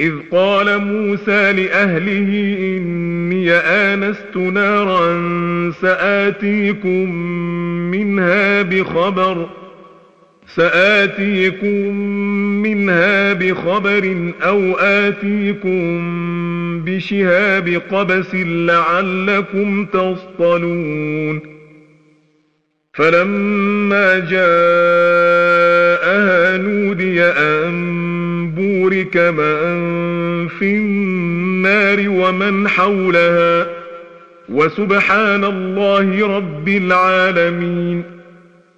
إذ قال موسى لأهله إني آنست نارا سآتيكم منها بخبر سآتيكم منها بخبر أو آتيكم بشهاب قبس لعلكم تصطلون فلما جاءها نودي أن بورك من في النار ومن حولها وسبحان الله رب العالمين.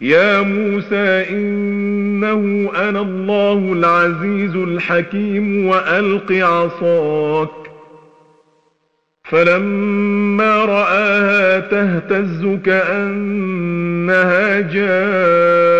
يا موسى إنه أنا الله العزيز الحكيم وألق عصاك. فلما رآها تهتز كأنها جان.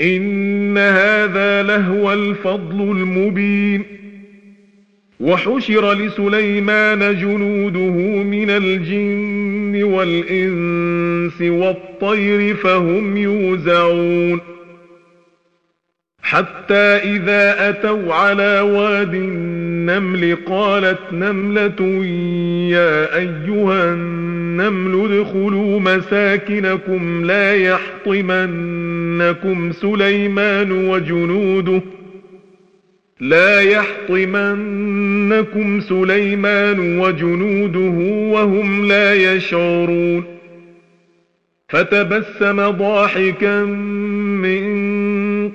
إن هذا لهو الفضل المبين. وحشر لسليمان جنوده من الجن والإنس والطير فهم يوزعون. حتى إذا أتوا على واد النمل قالت نملة يا أيها النمل ادخلوا مساكنكم لا يحطمنكم سليمان وجنوده لا يحطمنكم سليمان وجنوده وهم لا يشعرون فتبسم ضاحكا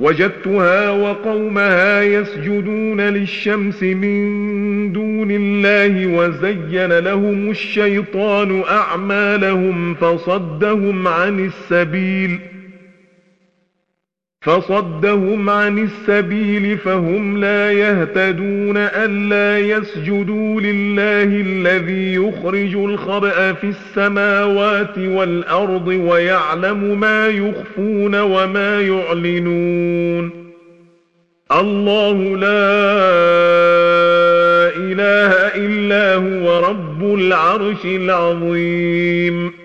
وجدتها وقومها يسجدون للشمس من دون الله وزين لهم الشيطان أعمالهم فصدهم عن السبيل فصدهم عن السبيل فهم لا يهتدون ألا يسجدوا لله الذي يخرج الخبأ في السماوات والأرض ويعلم ما يخفون وما يعلنون. الله لا إله إلا هو رب العرش العظيم.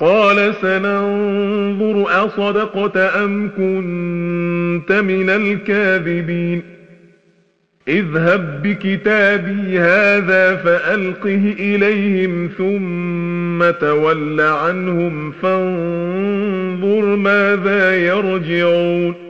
قال سننظر أصدقت أم كنت من الكاذبين. اذهب بكتابي هذا فألقه إليهم ثم تول عنهم فانظر ماذا يرجعون.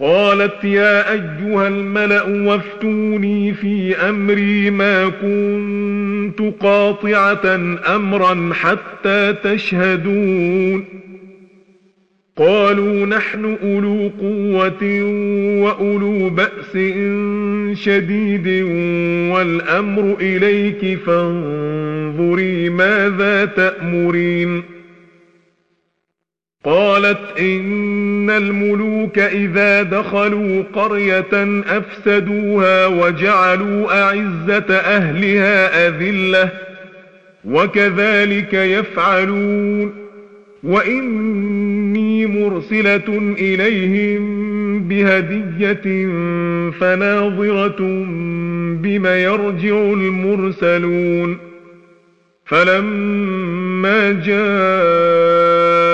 قالت يا أيها الملأ وافتوني في أمري ما كنت قاطعة أمرا حتى تشهدون. قالوا نحن أولو قوة وأولو بأس شديد والأمر إليك فانظري ماذا تأمرين. قالت إن الملوك إذا دخلوا قرية أفسدوها وجعلوا أعزة أهلها أذلة وكذلك يفعلون وإني مرسلة إليهم بهدية فناظرة بما يرجع المرسلون فلما جاء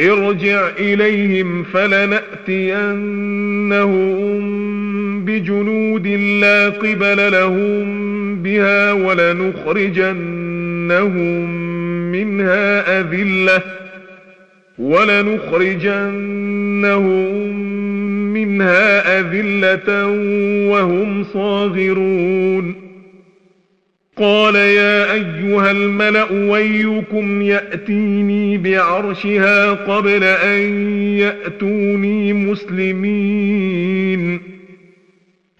ارجع إليهم فلنأتينهم بجنود لا قبل لهم بها ولنخرجنهم منها أذلة ولنخرجنهم منها أذلة وهم صاغرون قال يا أيها الملأ ويكم يأتيني بعرشها قبل أن يأتوني مسلمين.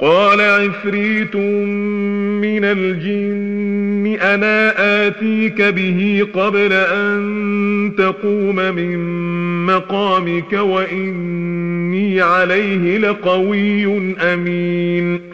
قال عفريت من الجن أنا آتيك به قبل أن تقوم من مقامك وإني عليه لقوي أمين.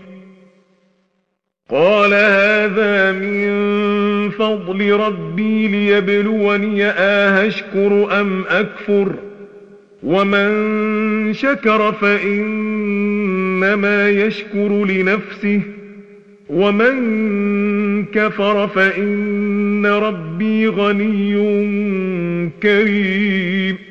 قال هذا من فضل ربي ليبلوني آهشكر أم أكفر ومن شكر فإنما يشكر لنفسه ومن كفر فإن ربي غني كريم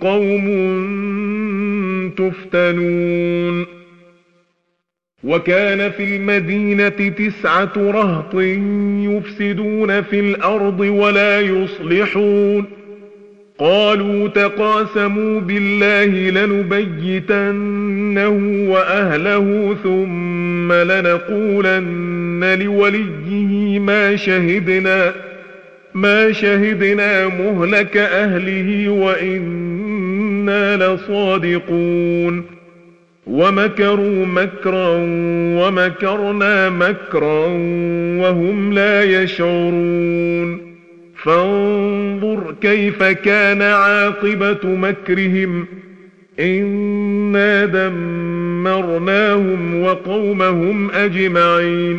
قوم تفتنون. وكان في المدينة تسعة رهط يفسدون في الأرض ولا يصلحون. قالوا تقاسموا بالله لنبيتنه وأهله ثم لنقولن لوليه ما شهدنا. ما شهدنا مهلك أهله وإنا لصادقون. ومكروا مكرا ومكرنا مكرا وهم لا يشعرون. فانظر كيف كان عاقبة مكرهم. إنا دمرناهم وقومهم أجمعين.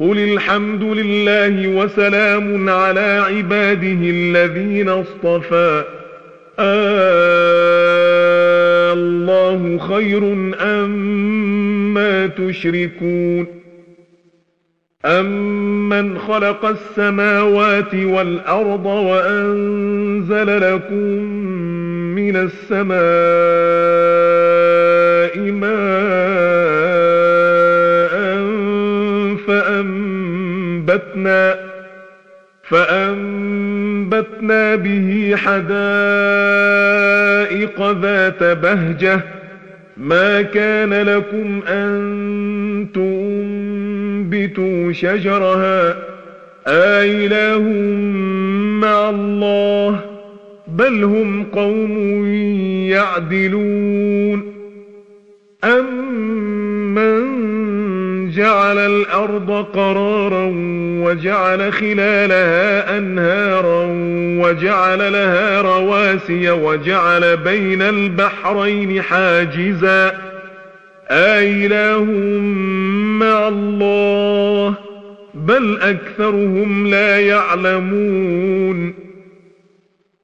قل الحمد لله وسلام على عباده الذين اصطفى. آه الله خير أما تشركون. أمن خلق السماوات والأرض وأنزل لكم من السماء ماء فأنبتنا فأنبتنا به حدائق ذات بهجة. ما كان لكم أن تنبتوا شجرها. آإله مع الله بل هم قوم يعدلون. أمن جعل الأرض قرارا وجعل خلالها أنهارا وجعل لها رواسي وجعل بين البحرين حاجزا. آإله مع الله بل أكثرهم لا يعلمون.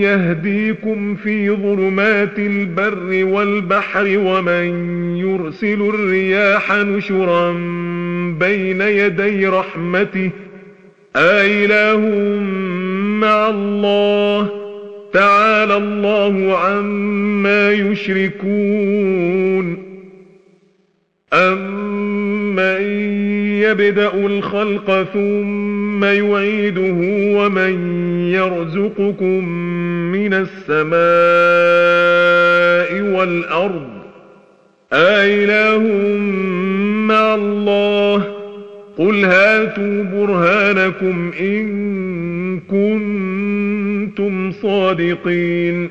يهديكم في ظلمات البر والبحر ومن يرسل الرياح نشرا بين يدي رحمته آإله مع الله تعالى الله عما يشركون أمن يبدأ الخلق ثم يعيده ومن يرزقكم من السماء والأرض آإله مع الله قل هاتوا برهانكم إن كنتم صادقين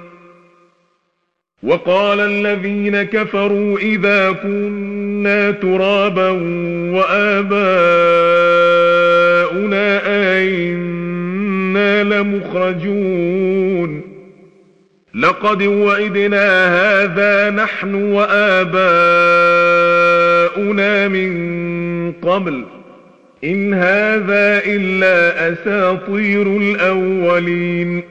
وقال الذين كفروا إذا كنا ترابا وآباؤنا أئنا لمخرجون. لقد وعدنا هذا نحن وآباؤنا من قبل. إن هذا إلا أساطير الأولين.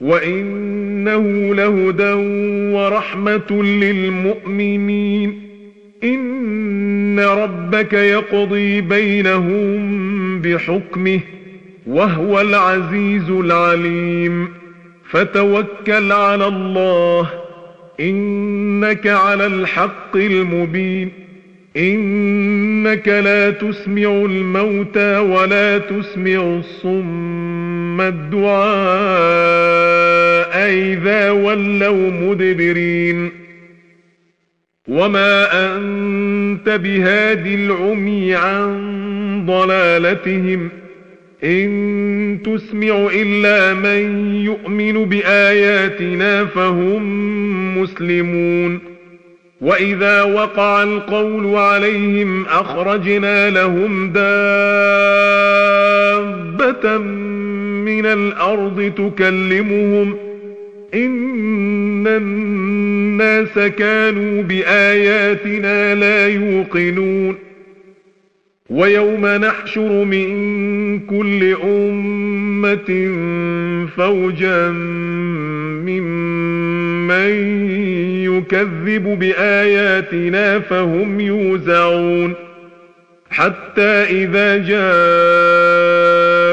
وإنه لهدى ورحمة للمؤمنين. إن ربك يقضي بينهم بحكمه وهو العزيز العليم. فتوكل على الله إنك على الحق المبين. إنك لا تسمع الموتى ولا تسمع الصم. الدعاء إذا ولوا مدبرين وما أنت بهاد العمي عن ضلالتهم إن تسمع إلا من يؤمن بآياتنا فهم مسلمون وإذا وقع القول عليهم أخرجنا لهم دابة من الأرض تكلمهم إن الناس كانوا بآياتنا لا يوقنون ويوم نحشر من كل أمة فوجا ممن يكذب بآياتنا فهم يوزعون حتى إذا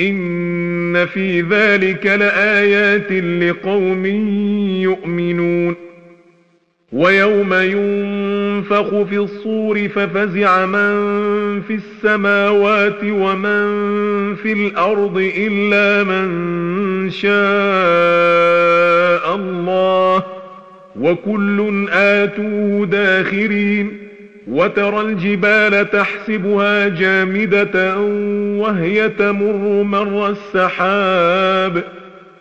إن في ذلك لآيات لقوم يؤمنون ويوم ينفخ في الصور ففزع من في السماوات ومن في الأرض إلا من شاء الله وكل آتوه داخرين وترى الجبال تحسبها جامدة وهي تمر مر السحاب.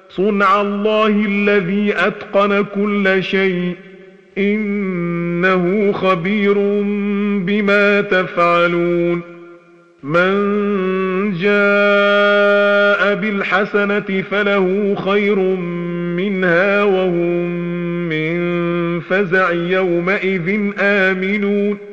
صنع الله الذي أتقن كل شيء. إنه خبير بما تفعلون. من جاء بالحسنة فله خير منها وهم من فزع يومئذ آمنون.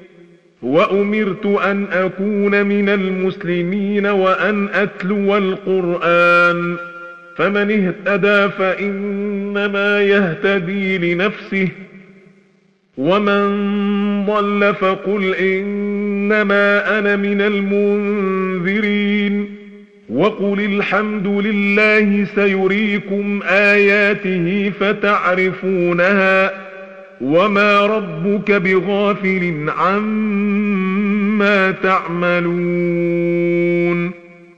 وأمرت أن أكون من المسلمين وأن أتلو القرآن. فمن اهتدى فإنما يهتدي لنفسه. ومن ضل فقل إنما أنا من المنذرين. وقل الحمد لله سيريكم آياته فتعرفونها. وما ربك بغافل عما تعملون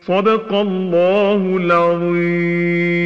صدق الله العظيم